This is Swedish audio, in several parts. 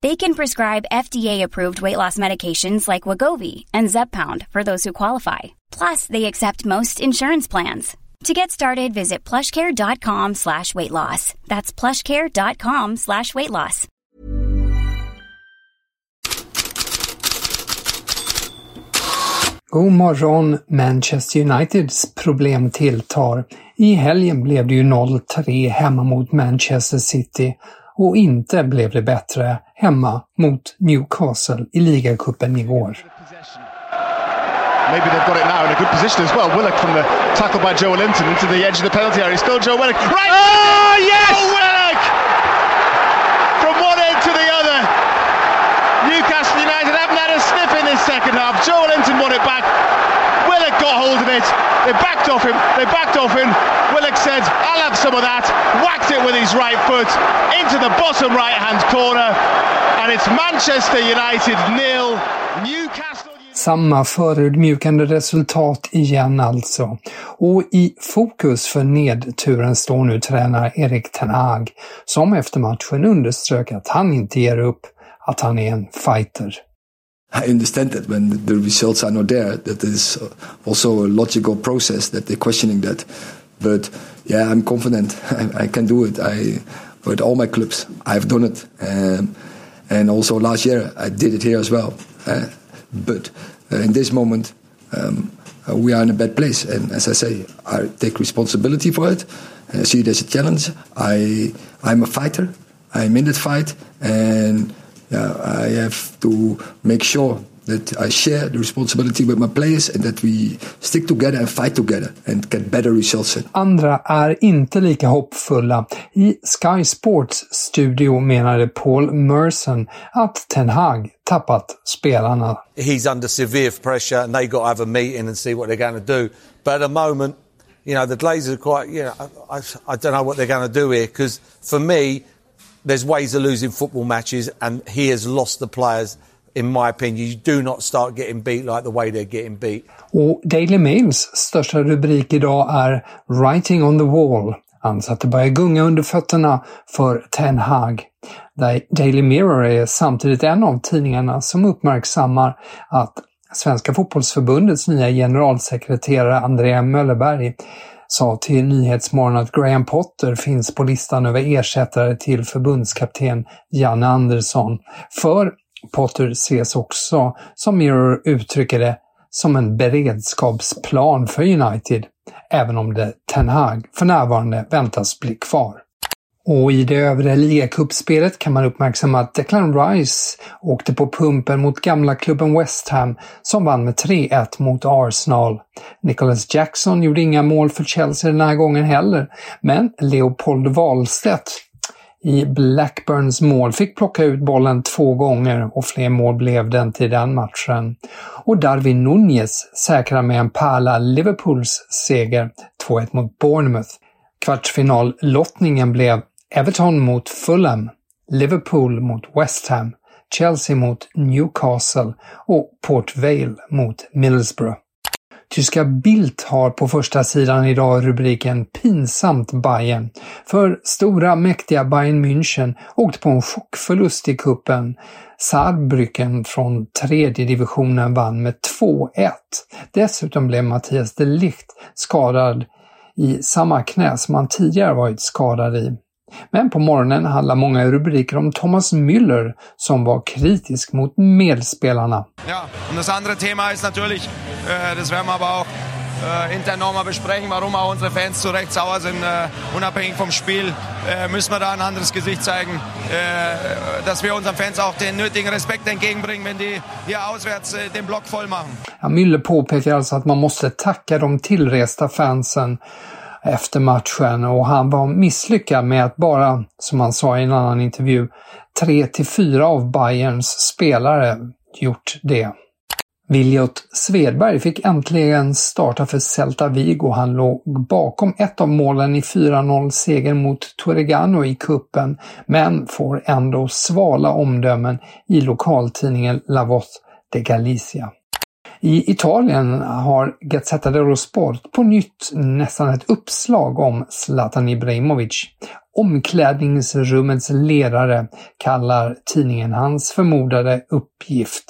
They can prescribe FDA-approved weight loss medications like Wagovi and Zepbound for those who qualify. Plus, they accept most insurance plans. To get started, visit plushcare.com slash weight loss. That's plushcare.com slash weight loss. God morgon! Manchester Uniteds problem tilltar. I helgen blev det ju 0-3 hemma mot Manchester City och inte blev det bättre hemma mot Newcastle i ligacupen igår. Maybe they've got it now in a good position as well. Willock from the tackle by Joe Linton into the edge of the penalty area. Still Joe Willock. Right! Oh, yes! Joe Willock! From one end to the other. Newcastle United haven't had a sniff in this second half. Joe Linton won it back. Willock got hold of it. They backed off him. They backed off him. Willock said, I'll have some of that. Whacked it with his right foot into the bottom right hand corner. And it's Manchester United nil. Newcastle Samma förödmjukande resultat igen alltså. Och i fokus för nedturen står nu tränare Erik Ten Hag, som efter matchen underströk att han inte ger upp, att han är en fighter. I understand that when the results are not there, that is also a logical process that they're questioning that. But yeah, I'm confident. I, I can do it. I with all my clubs, I've done it, um, and also last year I did it here as well. Uh, but uh, in this moment, um, uh, we are in a bad place, and as I say, I take responsibility for it. I see it as a challenge. I I'm a fighter. I'm in that fight, and yeah, I have to make sure that I share the responsibility with my players and that we stick together and fight together and get better results. Andra är inte lika hoppfulla. I Sky Sports studio menade Paul Merson att Ten Hag tappat spelarna. He's under severe pressure and they got to have a meeting and see what they're going to do. But at the moment, you know, the Glazers are quite, you know, I, I, I don't know what they're going to do here because for me, there's ways of losing football matches and he has lost the players in my opinion, you do not start getting beat like the way they're getting beat. Och Daily Mails största rubrik idag är “Writing on the wall”. Alltså att det börjar gunga under fötterna för Ten Hag. Daily Mirror är samtidigt en av tidningarna som uppmärksammar att Svenska fotbollsförbundets nya generalsekreterare Andrea Möllerberg sa till Nyhetsmorgon att Graham Potter finns på listan över ersättare till förbundskapten Janne Andersson. För Potter ses också, som Mirror uttrycker det, som en beredskapsplan för United, även om det Ten Hag för närvarande väntas bli kvar. Och i det övre ligacupspelet kan man uppmärksamma att Declan Rice åkte på pumpen mot gamla klubben West Ham som vann med 3-1 mot Arsenal. Nicholas Jackson gjorde inga mål för Chelsea den här gången heller, men Leopold Wahlstedt i Blackburns mål fick plocka ut bollen två gånger och fler mål blev det inte i den matchen. Och Darwin Nunez säkrar med en pärla Liverpools seger 2-1 mot Bournemouth. Kvartsfinallottningen blev Everton mot Fulham, Liverpool mot West Ham, Chelsea mot Newcastle och Port Vale mot Middlesbrough. Tyska Bild har på första sidan idag rubriken “Pinsamt Bayern”. För stora mäktiga Bayern München åkte på en chockförlust i kuppen. Saarbrücken från tredje divisionen vann med 2-1. Dessutom blev Mattias de Ligt skadad i samma knä som han tidigare varit skadad i. Men på morgonen handlar många rubriker om Thomas Müller som var kritisk mot medspelarna. Ja, und das andere Thema ist natürlich, äh, das werden wir aber auch äh, intern nochmal besprechen, warum auch unsere Fans zu Recht sauer sind. Äh, unabhängig vom Spiel äh, müssen wir da ein anderes Gesicht zeigen, äh, dass wir unseren Fans auch den nötigen Respekt entgegenbringen, wenn die hier auswärts äh, den Block voll machen. Ja, Müller påpekar alltså att man måste tacka de tillresta fansen efter matchen och han var misslyckad med att bara, som han sa i en annan intervju, tre till fyra av Bayerns spelare gjort det. Viljot Svedberg fick äntligen starta för Celta Vigo. Han låg bakom ett av målen i 4-0-segern mot Torregano i kuppen men får ändå svala omdömen i lokaltidningen La Voz de Galicia. I Italien har Gazzetta dello Sport på nytt nästan ett uppslag om Zlatan Ibrahimovic. Omklädningsrummets ledare kallar tidningen hans förmodade uppgift.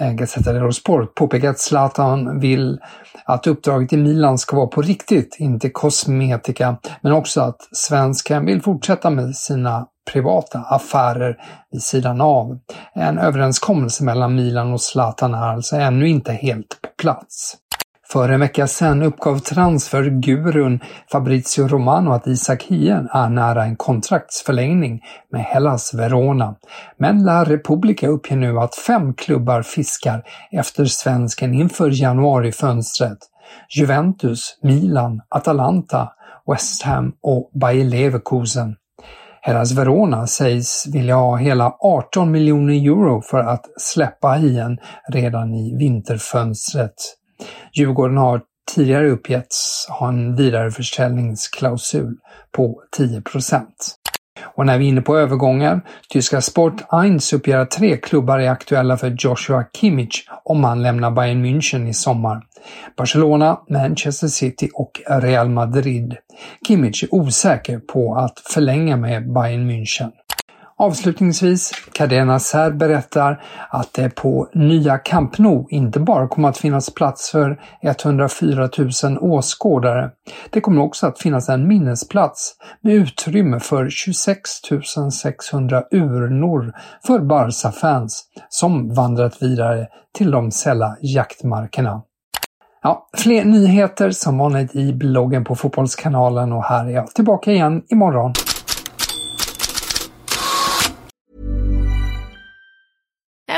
Gazzetta dello Sport påpekar att Zlatan vill att uppdraget i Milan ska vara på riktigt, inte kosmetika, men också att svensken vill fortsätta med sina privata affärer vid sidan av. En överenskommelse mellan Milan och Zlatan är alltså ännu inte helt på plats. För en vecka sedan uppgav transfergurun Fabrizio Romano att Isak Hien är nära en kontraktsförlängning med Hellas Verona. Men La Repubblica uppger nu att fem klubbar fiskar efter svensken inför januarifönstret. Juventus, Milan, Atalanta, West Ham och Bayer Leverkusen. Hellas Verona sägs vilja ha hela 18 miljoner euro för att släppa Hien redan i vinterfönstret. Djurgården har tidigare uppgetts ha en vidareförsäljningsklausul på 10% och när vi är inne på övergångar, tyska Sport 1 uppger att tre klubbar är aktuella för Joshua Kimmich om han lämnar Bayern München i sommar. Barcelona, Manchester City och Real Madrid. Kimmich är osäker på att förlänga med Bayern München. Avslutningsvis, Cadena Ser berättar att det på nya Camp Nou inte bara kommer att finnas plats för 104 000 åskådare. Det kommer också att finnas en minnesplats med utrymme för 26 600 urnor för Barca-fans som vandrat vidare till de sälla jaktmarkerna. Ja, fler nyheter som vanligt i bloggen på Fotbollskanalen och här är jag tillbaka igen imorgon.